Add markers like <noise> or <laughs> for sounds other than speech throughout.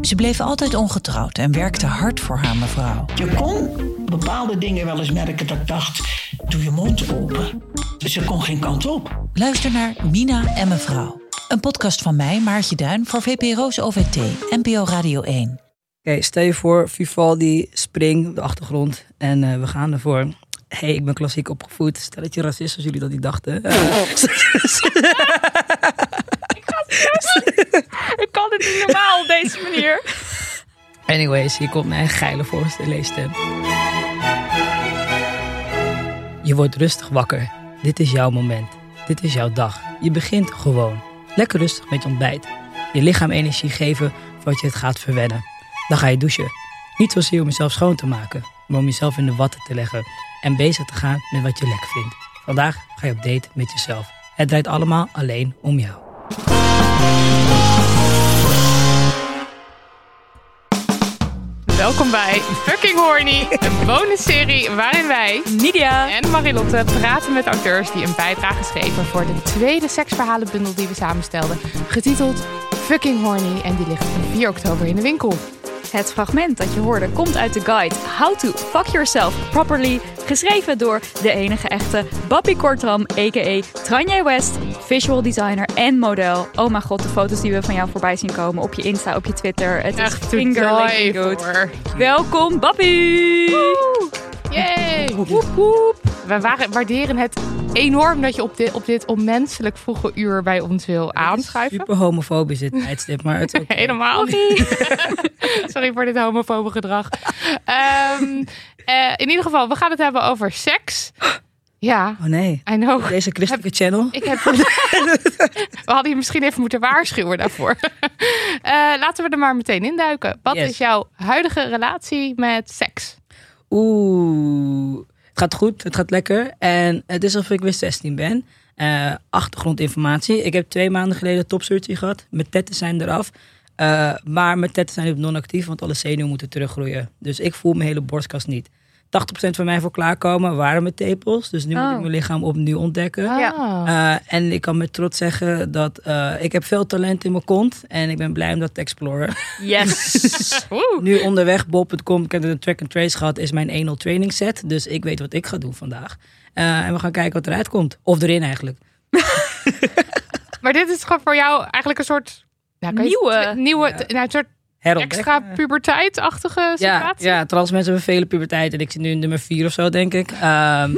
Ze bleef altijd ongetrouwd en werkte hard voor haar mevrouw. Je kon bepaalde dingen wel eens merken dat ik dacht, doe je mond open. Ze kon geen kant op. Luister naar Mina en mevrouw. Een podcast van mij, Maartje Duin, voor VPRO's OVT, NPO Radio 1. Oké, stel je voor, Vivaldi spring op de achtergrond en eh, we gaan ervoor. Hé, hey, ik ben klassiek opgevoed. Stel dat je racist als jullie dat niet dachten. <laughs> Ik het normaal op deze manier. <laughs> Anyways, hier komt mijn geile voorstelleesstem. Je wordt rustig wakker. Dit is jouw moment. Dit is jouw dag. Je begint gewoon. Lekker rustig met je ontbijt. Je lichaam energie geven voordat je het gaat verwennen. Dan ga je douchen. Niet zozeer om jezelf schoon te maken, maar om jezelf in de watten te leggen en bezig te gaan met wat je lekker vindt. Vandaag ga je op date met jezelf. Het draait allemaal alleen om jou. Welkom bij Fucking Horny, een bonusserie waarin wij, Nidia en Marilotte, praten met auteurs die een bijdrage schreven voor de tweede seksverhalenbundel die we samenstelden, getiteld Fucking Horny en die ligt op 4 oktober in de winkel. Het fragment dat je hoorde komt uit de guide How to Fuck Yourself Properly, geschreven door de enige echte Bappie Kortram, a.k.a. Tranje West, visual designer en model. Oh mijn god, de foto's die we van jou voorbij zien komen op je Insta, op je Twitter. Het is Echt finger today good. voor. Welkom, Bappie! Yay! Woep, woep. We waren, waarderen het enorm dat je op dit, op dit onmenselijk vroege uur bij ons wil aanschuiven. Super homofobisch dit <laughs> tijdstip, maar het is ook... Helemaal niet. <laughs> Sorry voor dit homofobe gedrag. Ehm, eh, in ieder geval, we gaan het hebben over seks. Ja, Oh nee, I know. deze christelijke channel. Ik heb... we hadden je misschien even moeten waarschuwen daarvoor. <laughs> Eh, laten we er maar meteen induiken. Wat Yes. is jouw huidige relatie met seks? Oeh, het gaat goed, het gaat lekker. En het is alsof ik weer 16 ben. Eh, achtergrondinformatie. Ik heb twee maanden geleden topsurgery gehad. Mijn tetten zijn eraf. Eh, maar mijn tetten zijn nu non-actief, want alle zenuwen moeten teruggroeien. Dus ik voel mijn hele borstkast niet. 80% van mij voor klaarkomen waren mijn tepels. Dus nu moet Oh. ik mijn lichaam opnieuw ontdekken. Eh, en ik kan met trots zeggen dat eh, ik heb veel talent in mijn kont. En ik ben blij om dat te exploren. Yes! <laughs> Nu onderweg, bob.com, ik heb een track and trace gehad, is mijn 1-0 training set. Dus ik weet wat ik ga doen vandaag. Eh, en we gaan kijken wat eruit komt. Of erin eigenlijk. <laughs> Maar dit is gewoon voor jou eigenlijk een soort... Nou, Nieuwe. nieuwe Ja. nou, een soort Herontdekken. extra puberteit-achtige Ja, situatie. ja, trans mensen hebben vele puberteit. En ik zit nu in nummer 4 of zo, denk ik. Ehm,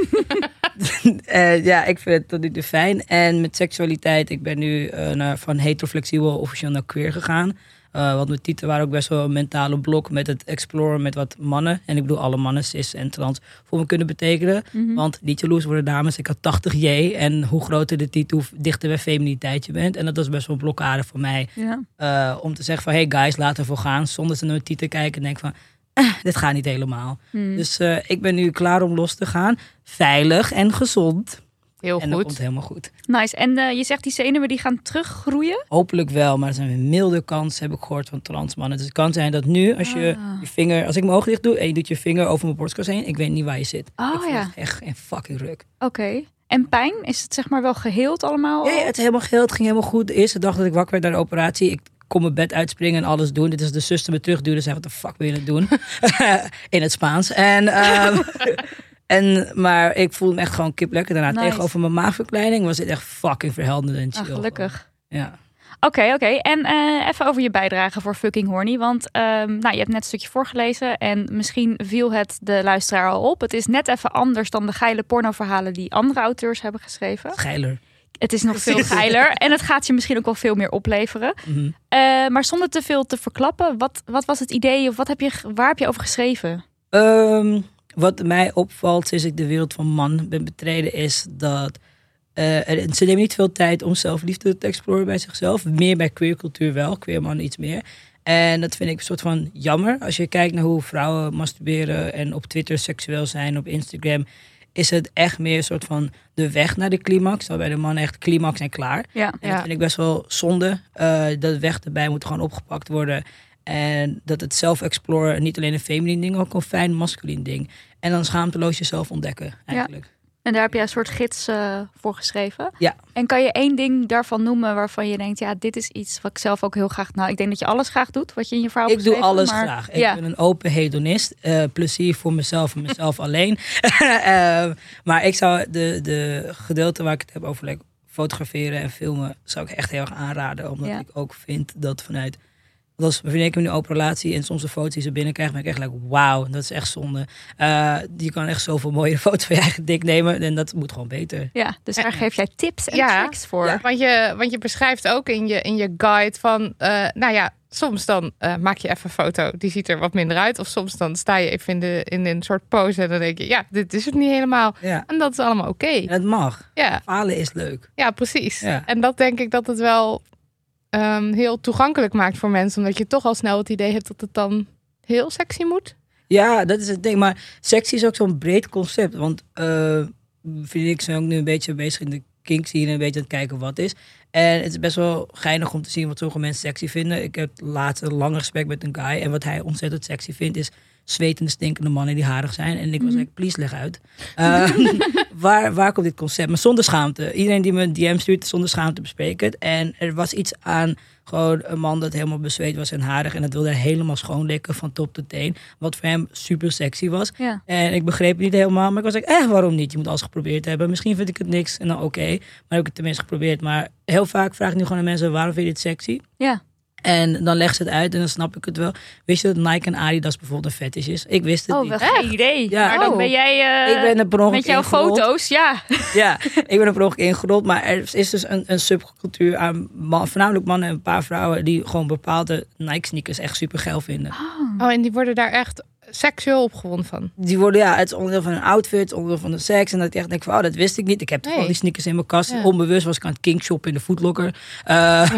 <laughs> eh, ja, ik vind het tot nu toe fijn. En met seksualiteit, ik ben nu eh, naar, van heteroflexibel officieel naar queer gegaan. Eh, want mijn titel waren ook best wel een mentale blok met het exploren met wat mannen. En ik bedoel alle mannen, cis en trans, voor me kunnen betekenen. Want niet jaloers worden dames. Ik had 80 J. En hoe groter de titel, hoe dichter bij feminiteit je bent. En dat was best wel een blokkade voor mij. ja. Eh, om te zeggen van, hey guys, laten we voor gaan. Zonder ze naar mijn titel kijken en denk van, eh, dit gaat niet helemaal. Hmm. Dus ik ben nu klaar om los te gaan. Veilig en gezond. Heel en dat komt goed. helemaal goed. Nice. En eh, je zegt die zenuwen die gaan teruggroeien? Hopelijk wel, maar er zijn milde kans, heb ik gehoord van transmannen. Dus het kan zijn dat nu, als je Ah. je vinger, als ik mijn ogen dicht doe en je doet je vinger over mijn borstkas heen, ik weet niet waar je zit. Oh, ik voel ja. het echt een fucking ruk. Oké. En pijn? Is het zeg maar wel geheeld allemaal? Ja, ja, het is helemaal het ging helemaal goed. De eerste dag dat ik wakker werd naar de operatie, ik kon mijn bed uitspringen en alles doen. Dit is de zuster me terugduwde en zei, wat de fuck wil je het doen? <laughs> <laughs> In het Spaans. En, ehm, <laughs> en, maar ik voelde me echt gewoon kip lekker daarna. Nice. Tegenover mijn maagverkleining was het echt fucking verhelderend en Ah, gelukkig. Ja. Oké, oké. En eh, even over je bijdrage voor Fucking Horny. Want ehm, nou, je hebt net een stukje voorgelezen. En misschien viel het de luisteraar al op. Het is net even anders dan de geile pornoverhalen die andere auteurs hebben geschreven. Geiler. Het is nog veel <laughs> geiler. En het gaat je misschien ook wel veel meer opleveren. Mhm. Eh, maar zonder te veel te verklappen. Wat, wat was het idee? Of wat heb je, waar heb je over geschreven? Ehm, wat mij opvalt sinds ik de wereld van man ben betreden, is dat er- ze nemen niet veel tijd om zelfliefde te exploren bij zichzelf. Meer bij queercultuur wel, queer mannen iets meer. En dat vind ik een soort van jammer. Als je kijkt naar hoe vrouwen masturberen en op Twitter seksueel zijn, op Instagram, is het echt meer een soort van de weg naar de climax. Waarbij de mannen echt climax en klaar. Ja. En Ja. dat vind ik best wel zonde. Eh dat weg erbij moet gewoon opgepakt worden. En dat het self-exploren niet alleen een feminine ding, ook een fijn masculin ding. En dan schaamteloos jezelf ontdekken, eigenlijk. En daar heb jij een soort gids eh, voor geschreven. Ja. En kan je één ding daarvan noemen waarvan je denkt, ja, dit is iets wat ik zelf ook heel graag. Nou, ik denk dat je alles graag doet wat je in je verhaal Ik doe alles maar- graag. Ik ben een open hedonist. Eh, plezier voor mezelf en mezelf <laughs> alleen. <laughs> Eh, maar ik zou de, de gedeelte waar ik het heb over like, fotograferen en filmen, zou ik echt heel erg aanraden. Omdat Ja. ik ook vind dat vanuit. Want als ik heb nu een open relatie en soms de foto's die ze binnenkrijgt, ben ik echt like, wauw, dat is echt zonde. Eh, je kan echt zoveel mooie <laughs> foto's van je eigen dik nemen en dat moet gewoon beter. Ja, dus daar geef jij tips en Ja. tricks voor. Ja. Want je, want je beschrijft ook in je, in je guide van, eh, nou ja, soms dan eh, maak je even een foto, die ziet er wat minder uit. Of soms dan sta je even in, de, in een soort pose en dan denk je, ja, dit is het niet helemaal. Ja, En dat is allemaal oké. en het mag. Ja, Falen is leuk. ja, precies. Ja. En dat denk ik dat het wel ehm, heel toegankelijk maakt voor mensen. Omdat je toch al snel het idee hebt dat het dan heel sexy moet. Ja, dat is het ding. Maar sexy is ook zo'n breed concept. Want vind ik zijn ook nu een beetje bezig in de kinks hier en een beetje aan het kijken wat is. En het is best wel geinig om te zien wat sommige mensen sexy vinden. Ik heb laatst een lang gesprek met een guy. En wat hij ontzettend sexy vindt is zwetende, stinkende mannen die harig zijn. En ik was like, please leg uit. Eh, <laughs> waar, waar komt dit concept? Maar zonder schaamte. Iedereen die me een DM stuurt, zonder schaamte bespreek het. En er was iets aan gewoon een man dat helemaal bezweet was en harig. En dat wilde hij helemaal schoonlikken van top tot teen. Wat voor hem super sexy was. Ja. En ik begreep het niet helemaal. Maar ik was like, eh, waarom niet? Je moet alles geprobeerd hebben. Misschien vind ik het niks. En dan oké. maar heb ik het tenminste geprobeerd. Maar heel vaak vraag ik nu gewoon aan mensen, waarom vind je dit sexy? Ja. En dan legt ze het uit en dan snap ik het wel. Wist je dat Nike en Adidas bijvoorbeeld een fetish is? Ik wist het Oh, niet. geen idee. Ja. Maar dan Oh. ben jij eh, ik ben er per met jouw ingerold. foto's, ja. <laughs> Ja, ik ben er per ongeluk ingerold. Maar er is dus een, een subcultuur aan man, voornamelijk mannen en een paar vrouwen... die gewoon bepaalde Nike-sneakers echt super geil vinden. Oh, en die worden daar echt seksueel opgewonden van. Die worden, ja, het is onderdeel van een outfit, onderdeel van de seks. En dat ik echt denk van, oh, dat wist ik niet. Ik heb toch Nee. al die sneakers in mijn kast. Ja. Onbewust was ik aan het kinkshoppen in de foodlocker. Eh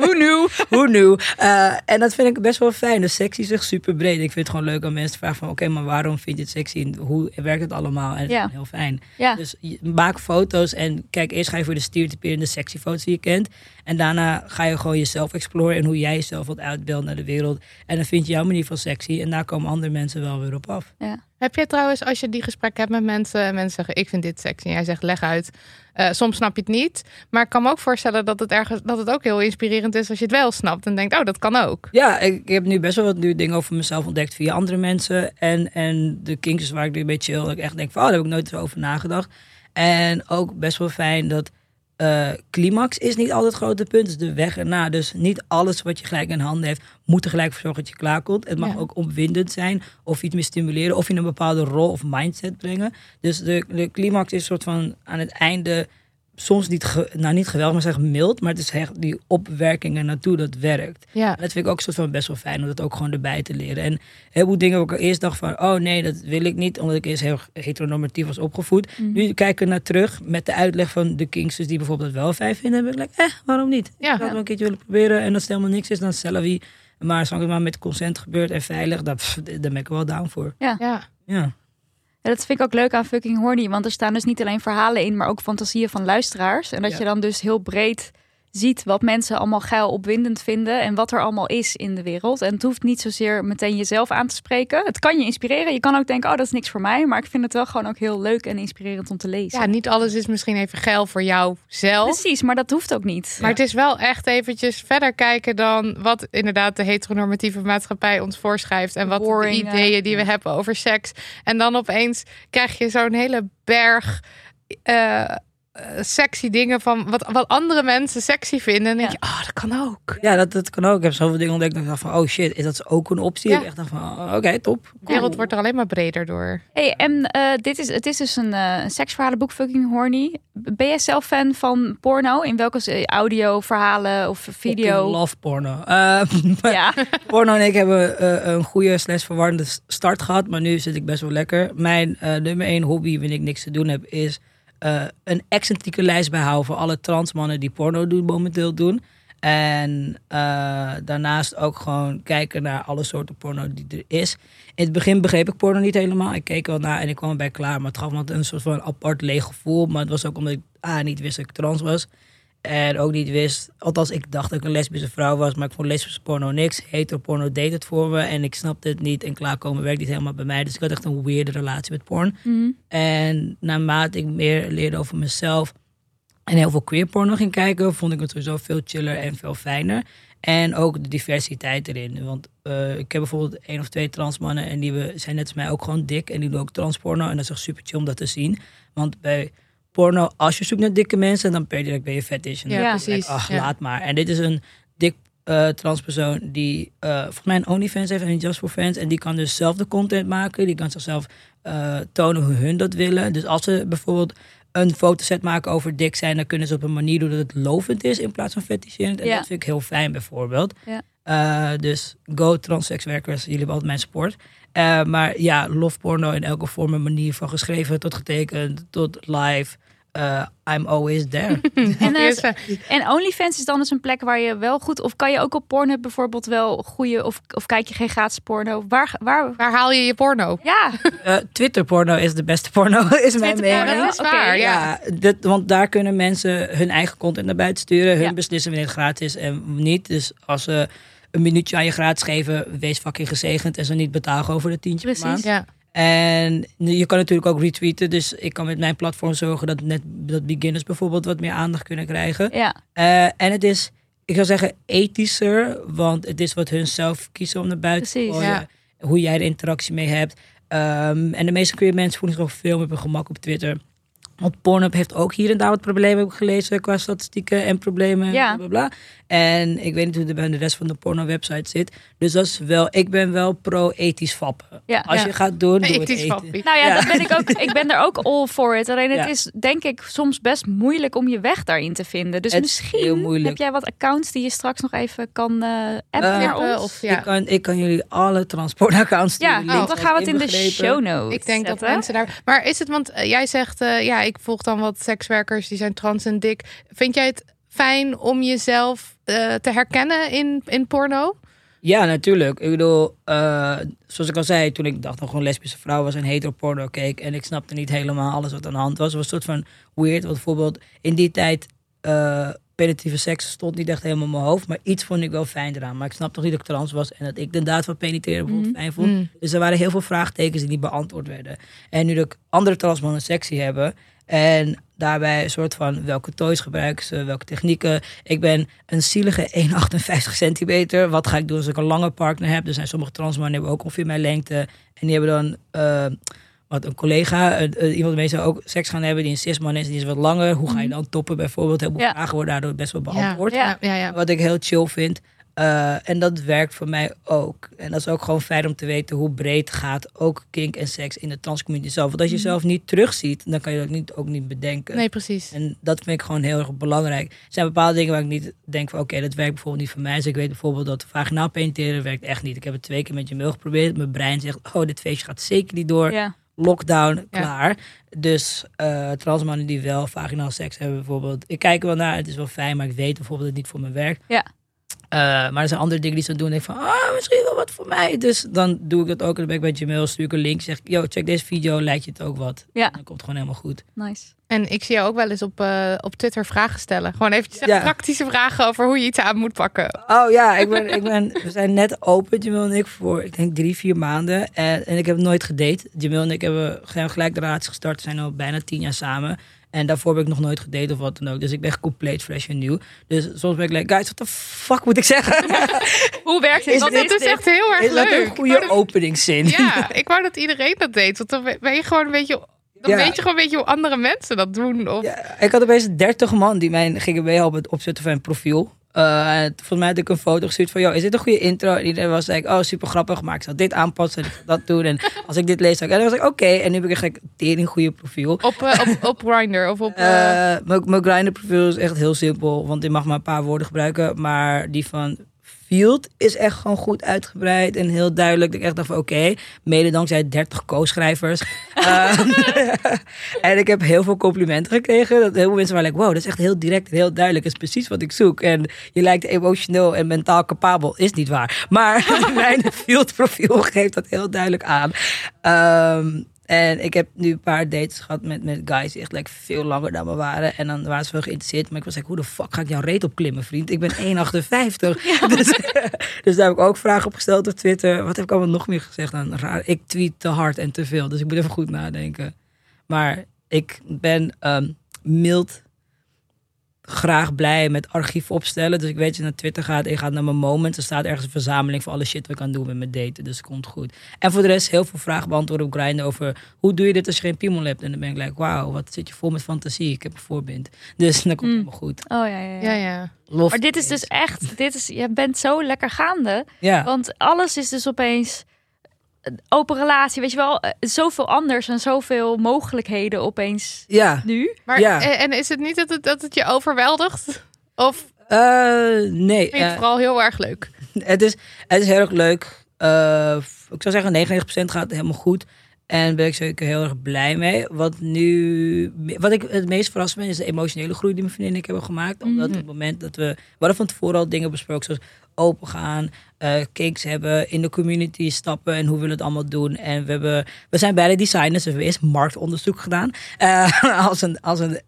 Hoe nu? Hoe nu? Eh, en dat vind ik best wel fijn. Dus sexy is echt super breed. Ik vind het gewoon leuk om mensen te vragen van... oké, maar waarom vind je het sexy? En hoe werkt het allemaal? En dat Ja. is heel fijn. Ja. Dus maak foto's en kijk, eerst ga je voor de stereotyperende sexy foto's die je kent. En daarna ga je gewoon jezelf exploren en hoe jij jezelf wilt uitbeelden naar de wereld. En dan vind je jouw manier van sexy en daar komen andere mensen wel weer op af. Heb je trouwens, als je die gesprekken hebt met mensen, en mensen zeggen ik vind dit sexy en jij zegt leg uit. Eh, soms snap je het niet, maar ik kan me ook voorstellen dat het ergens dat het ook heel inspirerend is als je het wel snapt en denkt oh dat kan ook. Ja, ik, ik heb nu best wel wat nieuwe dingen over mezelf ontdekt via andere mensen. En, en de kinks is waar ik nu een beetje chill. Dat ik echt denk van, oh, daar heb ik nooit over nagedacht. En ook best wel fijn dat eh, climax is niet altijd het grote punt. Het is de weg erna. Dus niet alles wat je gelijk in handen heeft, moet er gelijk voor zorgen dat je klaarkomt. Het mag Ja. ook opwindend zijn. Of iets meer stimuleren. Of in een bepaalde rol of mindset brengen. Dus de, de climax is een soort van aan het einde soms niet, ge- nou niet geweldig, maar zeg mild. Maar het is echt die opwerking er naartoe dat werkt. Ja, En dat vind ik ook een soort van best wel fijn om dat ook gewoon erbij te leren. En heel veel dingen waar ik eerst dacht van, oh nee, dat wil ik niet, omdat ik eerst heel heteronormatief was opgevoed. Nu kijk ik er naar terug met de uitleg van de Kingsters die bijvoorbeeld dat wel fijn vinden. Dan ben ik like, eh, waarom niet? Ja. Ik had wel een keertje willen proberen en als het helemaal niks is, dan zelf wie. Maar zolang het maar met consent gebeurt en veilig, daar, pff, daar ben ik wel down voor. ja. Ja. Ja, dat vind ik ook leuk aan Fucking Horny. Want er staan dus niet alleen verhalen in, maar ook fantasieën van luisteraars. En dat Ja. je dan dus heel breed ziet wat mensen allemaal geil opwindend vinden. En wat er allemaal is in de wereld. En het hoeft niet zozeer meteen jezelf aan te spreken. Het kan je inspireren. Je kan ook denken, oh dat is niks voor mij. Maar ik vind het wel gewoon ook heel leuk en inspirerend om te lezen. ja, niet alles is misschien even geil voor jou zelf. Precies, maar dat hoeft ook niet. Maar het is wel echt eventjes verder kijken dan wat inderdaad de heteronormatieve maatschappij ons voorschrijft. En wat Boring, de ideeën die we hebben over seks. En dan opeens krijg je zo'n hele berg eh, sexy dingen van wat, wat andere mensen sexy vinden. En denk je, oh, dat kan ook. Ja, dat, dat kan ook. Ik heb zoveel dingen ontdekt dat ik dacht van, oh shit, is dat ook een optie? Ja. Ik echt dacht van, oh, oké, top. De wereld wordt er alleen maar breder door. Hey, en eh, dit is, het is dus een, eh een seksverhalenboek, fucking horny. Ben jij zelf fan van porno? In welke audio, verhalen of video? love porno. Eh, <laughs> Ja, Porno en ik hebben eh, een goede slash verwarrende start gehad, maar nu zit ik best wel lekker. Mijn eh, nummer één hobby, wanneer ik niks te doen heb, is eh, een excentrieke lijst bijhouden voor alle transmannen die porno doen, momenteel doen. En eh, daarnaast ook gewoon kijken naar alle soorten porno die er is. In het begin begreep ik porno niet helemaal. Ik keek wel naar en ik kwam erbij klaar. Maar het gaf me een soort van apart leeg gevoel. Maar het was ook omdat ik ah, niet wist dat ik trans was. En ook niet wist, althans ik dacht dat ik een lesbische vrouw was, maar ik vond lesbische porno niks. Heteroporno deed het voor me en ik snapte het niet. En klaarkomen werkt niet helemaal bij mij. Dus ik had echt een weirde relatie met porn. Mhm. En naarmate ik meer leerde over mezelf en heel veel queer porno ging kijken, vond ik het sowieso veel chiller en veel fijner. En ook de diversiteit erin. Want eh, ik heb bijvoorbeeld één of twee transmannen en die zijn net als mij ook gewoon dik. En die doen ook transporno. En dat is echt super chill om dat te zien. Want bij porno, als je zoekt naar dikke mensen, dan per direct ben je fetish. En Ja, dan precies. Ach, Ja. laat maar. En dit is een dik eh, transpersoon die eh volgens mij een OnlyFans heeft en Just for Fans. En die kan dus zelf de content maken. Die kan zichzelf eh, tonen hoe hun dat willen. Dus als ze bijvoorbeeld een fotoset maken over dik zijn, dan kunnen ze op een manier doen dat het lovend is in plaats van fetischerend. En Ja. dat vind ik heel fijn bijvoorbeeld. Ja. Dus go transsekswerkers, jullie hebben altijd mijn support. Maar ja, lofporno in elke vorm en manier, van geschreven tot getekend, tot live. Eh, I'm always there. <laughs> En, OnlyFans is dan dus een plek waar je wel goed... Of kan je ook op Pornhub bijvoorbeeld wel goede... Of, of kijk je geen gratis porno? Waar... waar waar haal je je porno? ja, Eh, Twitter porno is de beste porno, <laughs> is mijn mening. porno, dat is oké. waar, ja. Want daar kunnen mensen hun eigen content naar buiten sturen. Hun Ja. beslissen wanneer het gratis is en niet. Dus als ze een minuutje aan je gratis geven, wees fucking gezegend. En ze niet betalen over de tientje per Precies. maand. Ja. En je kan natuurlijk ook retweeten. Dus ik kan met mijn platform zorgen dat net dat beginners bijvoorbeeld wat meer aandacht kunnen krijgen. ja. Eh, en het is, ik zou zeggen, ethischer. Want het is wat hun zelf kiezen om naar buiten te gooien. ja. Hoe jij er interactie mee hebt. Ehm, en de meeste queer mensen voelen zich ook veel meer op hun gemak op Twitter. Want Pornhub heeft ook hier en daar wat problemen, heb ik gelezen, qua statistieken en problemen. Ja. Bla, bla, bla. En ik weet niet hoe het bij de rest van de porno-website zit. Dus dat is wel, ik ben wel pro-ethisch fappen. Ja. Als Ja. je gaat doen, doe het Ethisch eten. fappie. Nou ja, Ja. Dat ben ik, ook, ik ben er ook <laughs> all for it. Alleen het Ja. is denk ik soms best moeilijk om je weg daarin te vinden. Dus Het misschien heb jij wat accounts die je straks nog even kan eh appen Eh, naar ons. of ja. Ik, kan, ik kan jullie alle transportaccounts ja, links dan gaan we het in de show notes Ik denk dat mensen daar. Maar is het, want eh, jij zegt, eh, ja, ik volg dan wat sekswerkers die zijn trans en dik. Vind jij het fijn om jezelf eh, te herkennen in, in porno? Ja, natuurlijk. Ik bedoel, eh, zoals ik al zei, toen ik dacht dat gewoon lesbische vrouw was en hetero-porno keek. En ik snapte niet helemaal alles wat aan de hand was. Het was een soort van weird. Want bijvoorbeeld in die tijd, eh penetratieve seks stond niet echt helemaal in mijn hoofd. Maar iets vond ik wel fijn eraan. Maar ik snapte nog niet dat ik trans was en dat ik de daad van penetreren bijvoorbeeld fijn vond. Mm. Dus er waren heel veel vraagtekens die niet beantwoord werden. En nu dat ik andere transmannen sexy hebben. En daarbij een soort van welke toys gebruiken ze, welke technieken. Ik ben een zielige 1,58 centimeter. Wat ga ik doen als ik een lange partner heb? Er zijn sommige transmannen die hebben ook ongeveer mijn lengte. En die hebben dan eh, wat een collega, eh, eh, iemand mee zou ook seks gaan hebben die een cisman is die is wat langer. Hoe ga je dan toppen bijvoorbeeld? Heel veel Ja. vragen worden daardoor best wel beantwoord. ja, ja, ja. Wat ik heel chill vind. Eh, en dat werkt voor mij ook. En dat is ook gewoon fijn om te weten hoe breed gaat ook kink en seks in de transcommunity zelf. Want als je zelf niet terugziet, dan kan je dat niet, ook niet bedenken. Nee, precies. En dat vind ik gewoon heel erg belangrijk. Er zijn bepaalde dingen waar ik niet denk van oké, dat werkt bijvoorbeeld niet voor mij. Dus ik weet bijvoorbeeld dat vaginaal penetreren werkt echt niet. Ik heb het twee keer met je mail geprobeerd. Mijn brein zegt, oh dit feestje gaat zeker niet door. Lockdown, klaar. Dus eh transmannen die wel vaginaal seks hebben bijvoorbeeld. Ik kijk er wel naar, het is wel fijn, maar ik weet bijvoorbeeld dat het niet voor me werkt. Ja. Eh, maar er zijn andere dingen die ze doen. En ik van, ah, misschien wel wat voor mij. Dus dan doe ik dat ook. En dan ben ik bij Gmail, stuur ik een link. Zeg ik, yo, check deze video, lijkt je het ook wat. Ja. En dan komt het gewoon helemaal goed. Nice. En ik zie jou ook wel eens op, eh, op Twitter vragen stellen. Gewoon eventjes Ja. praktische vragen over hoe je iets aan moet pakken. Oh ja, ik ben, ik ben, we zijn net open, Jamil en ik, voor ik denk drie, vier maanden. En, en ik heb nooit gedate. Jamil en ik hebben ge- gelijk de relatie gestart. We zijn al bijna tien jaar samen. En daarvoor heb ik nog nooit gedate of wat dan ook. Dus ik ben echt compleet fresh en nieuw. Dus soms ben ik like, guys, wat de fuck moet ik zeggen? <laughs> Hoe werkt dit- Dat is echt heel erg Is dat leuk. een Ik goede dat- openingszin? Ja, <laughs> ik wou dat iedereen dat deed. Want dan ben je gewoon een beetje Dan Ja. weet je gewoon een beetje hoe andere mensen dat doen. Of... Ja, ik had opeens 30 man die mij gingen meehelpen het opzetten van een profiel. En volgens mij had ik een foto gestuurd van, joh, is dit een goede intro? En iedereen was like, oh, super grappig, maar ik zal dit aanpassen en ik zal dat doen. En <laughs> als ik dit lees, dan en dan was ik, oké. En nu heb ik echt een tering goede profiel. Op, eh, op, op Grindr of op... eh, mijn Grindr profiel is echt heel simpel, want je mag maar een paar woorden gebruiken. Maar die van Field is echt gewoon goed uitgebreid en heel duidelijk. Dat ik echt dacht van oké, mede dankzij 30 co-schrijvers. <laughs> Eh, <laughs> en ik heb heel veel complimenten gekregen. Dat heel veel mensen waren like, wow, dat is echt heel direct en heel duidelijk. Dat is precies wat ik zoek. En je lijkt emotioneel en mentaal capabel. Is niet waar. Maar <laughs> mijn Field profiel geeft dat heel duidelijk aan. Ehm, en ik heb nu een paar dates gehad met, met guys die echt like, veel langer dan me waren. En dan waren ze wel geïnteresseerd. Maar ik was like, hoe de fuck ga ik jouw reet opklimmen, vriend? Ik ben <laughs> 1,58. <laughs> Dus, <laughs> dus daar heb ik ook vragen op gesteld op Twitter. Wat heb ik allemaal nog meer gezegd? Dan, raar. Ik tweet te hard en te veel. Dus ik moet even goed nadenken. Maar ik ben ehm, mild graag blij met archief opstellen. Dus ik weet dat je naar Twitter gaat en je gaat naar mijn moment. Er staat ergens een verzameling van alle shit wat ik kan doen met mijn daten. Dus het komt goed. En voor de rest heel veel vragen beantwoorden op Grindr over hoe doe je dit als je geen piemel hebt. En dan ben ik like, wauw, wat zit je vol met fantasie. Ik heb een voorbind. Dus dan komt het Mm. helemaal goed. Oh ja, ja, ja. ja, ja. Lof Maar dit is dus echt, dit is, je bent zo lekker gaande. Ja, Want alles is dus opeens een open relatie. Weet je wel, eh, zoveel anders en zoveel mogelijkheden opeens ja. nu. Maar, Ja. en, en is het niet dat het, dat het je overweldigt? Of Eh, nee, vind je het eh, vooral heel erg leuk? <laughs> het, is, het is heel erg leuk. Eh, ik zou zeggen 99% gaat helemaal goed. En ben ik zeker heel erg blij mee. Wat nu, wat ik het meest verrast ben, is de emotionele groei die mijn vriendin en ik hebben gemaakt. Omdat op het moment dat we, we hadden van tevoren al dingen besproken, zoals open gaan, eh cakes hebben, in de community stappen en hoe willen we het allemaal doen. En we, hebben, we zijn beide designers, dus we hebben eerst marktonderzoek gedaan. Eh, <laughs> als, een, als een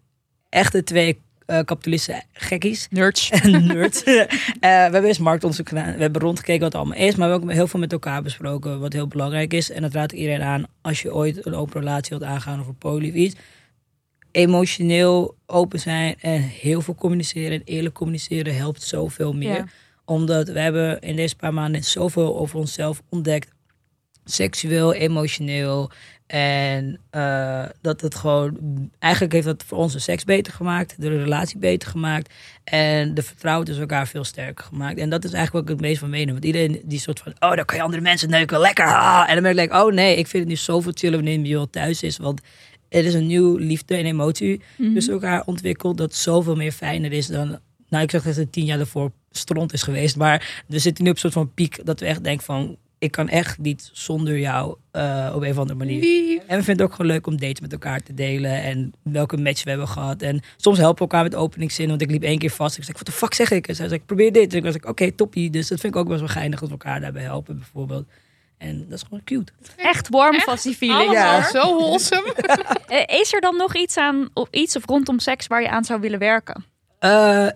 echte twee eh kapitalistische gekkies. Nerds. <laughs> En nerd. Eh, we hebben eerst marktonderzoek gedaan. We hebben rondgekeken wat het allemaal is. Maar we hebben ook heel veel met elkaar besproken. Wat heel belangrijk is. En dat raad ik iedereen aan. Als je ooit een open relatie wilt aangaan of een poly of iets. Emotioneel open zijn. En heel veel communiceren. En eerlijk communiceren helpt zoveel meer. Ja. Omdat we hebben in deze paar maanden zoveel over onszelf ontdekt. Seksueel, emotioneel. En eh, dat het gewoon. Eigenlijk heeft dat voor ons de seks beter gemaakt. De relatie beter gemaakt. En de vertrouwen tussen elkaar veel sterker gemaakt. En dat is eigenlijk wat ik het meest van meeneem. Want iedereen die soort van. Oh, dan kan je andere mensen neuken. Lekker. ah. En dan ben ik like, oh nee, ik vind het nu zoveel chiller wanneer je al thuis is. Want er is een nieuw liefde en emotie tussen elkaar ontwikkeld. Dat zoveel meer fijner is dan. Nou, ik zeg dat het tien jaar ervoor stront is geweest. Maar we zitten nu op een soort van piek. Dat we echt denken van. Ik kan echt niet zonder jou eh, op een of andere manier. Lief. En we vinden het ook gewoon leuk om dates met elkaar te delen. En welke match we hebben gehad. En soms helpen we elkaar met openingszinnen. Want ik liep één keer vast. Ik zei, wat de fuck zeg ik? En zij zei, ik probeer dit. En ik was like, oké, toppie. Dus dat vind ik ook best wel geinig dat we elkaar daarbij helpen, bijvoorbeeld. En dat is gewoon cute. Echt warm van die feeling. Ja. zo wholesome. <laughs> Eh, Is er dan nog iets aan of iets of rondom seks waar je aan zou willen werken? Eh,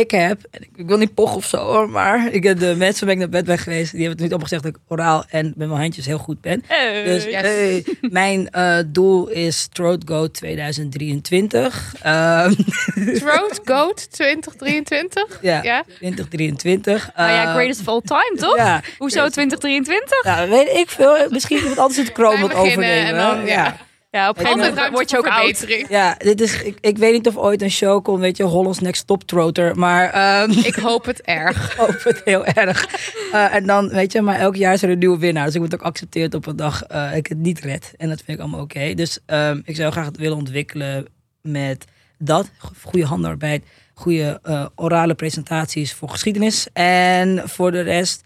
ik heb, ik, wil niet pochen of zo hoor, maar ik heb de mensen waar ik naar bed ben geweest, die hebben het niet allemaal gezegd dat ik oraal en met mijn handjes heel goed ben. Dus yes. hey, mijn eh, doel is Throat Goat 2023. Ehm, <laughs> Throat Goat 2023. ja, Ja. 2023. Nou ja, Eh, greatest of all time, toch? Ja, Hoezo 2023? ja, weet ik veel. Misschien iemand anders het kroon wat overnemen. en dan, ja. Ja, op een gegeven moment word je ook oud. verbetering. Ja, dit is, ik, ik weet niet of ooit een show komt, weet je, Hollands Next Top Trotter. Maar ehm, <laughs> Ik hoop het erg. <laughs> ik hoop het heel erg. Eh, en dan, weet je, maar elk jaar is er een nieuwe winnaar. Dus ik word ook geaccepteerd op een dag eh, ik het niet red. En dat vind ik allemaal oké. Dus ehm, ik zou graag het willen ontwikkelen met dat. Goede handarbeid, goede eh, orale presentaties voor geschiedenis. En voor de rest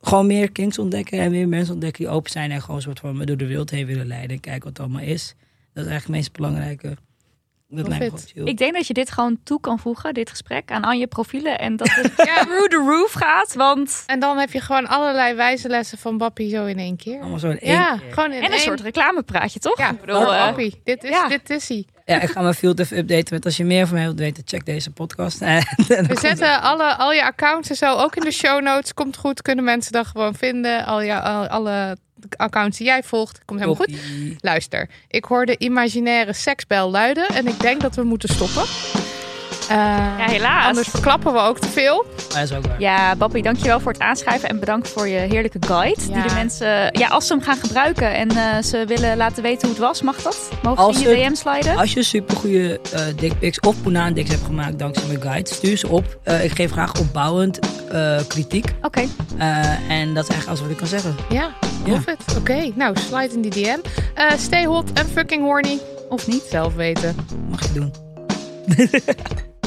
gewoon meer kings ontdekken en meer mensen ontdekken die open zijn. En gewoon een soort van door de wereld heen willen leiden. En kijken wat het allemaal is. Dat is eigenlijk het meest belangrijke. Dat Love lijkt me it. gewoon chill. Ik denk dat je dit gewoon toe kan voegen, dit gesprek, aan al je profielen. En dat het <laughs> Ja. through the roof gaat. Want... En dan heb je gewoon allerlei wijze lessen van Bappie zo in één keer. Allemaal zo in één Ja, keer. gewoon in En een één- soort reclamepraatje, toch? Ja, ik bedoel, eh, Bappie. Dit is, ja. dit is hij. Ja, ik ga mijn field even updaten met als je meer van mij wilt weten, check deze podcast. <laughs> We zetten alle, al je accounts en zo ook in de show notes. Komt goed, kunnen mensen dat gewoon vinden. Al je, al, alle accounts die jij volgt. Komt helemaal goed. Luister, ik hoor de imaginaire seksbel luiden en ik denk dat we moeten stoppen. Ja, helaas. Anders verklappen we ook te veel. Dat is ook waar. Ja, Bappie, dankjewel voor het aanschrijven en bedankt voor je heerlijke guide. Ja. Die de mensen, ja, als ze hem gaan gebruiken en eh, ze willen laten weten hoe het was, mag dat? Mogen Als ze in je het- DM sliden? Als je supergoeie eh dickpics of Punaan dicks hebt gemaakt dankzij mijn guide, stuur ze op. Eh, ik geef graag opbouwend eh, kritiek. Oké, Eh, en dat is eigenlijk alles wat ik kan zeggen. Ja, love it. Oké, nou, slide in die DM. Eh, stay hot en fucking horny. of niet? Zelf weten. Mag je doen. <laughs>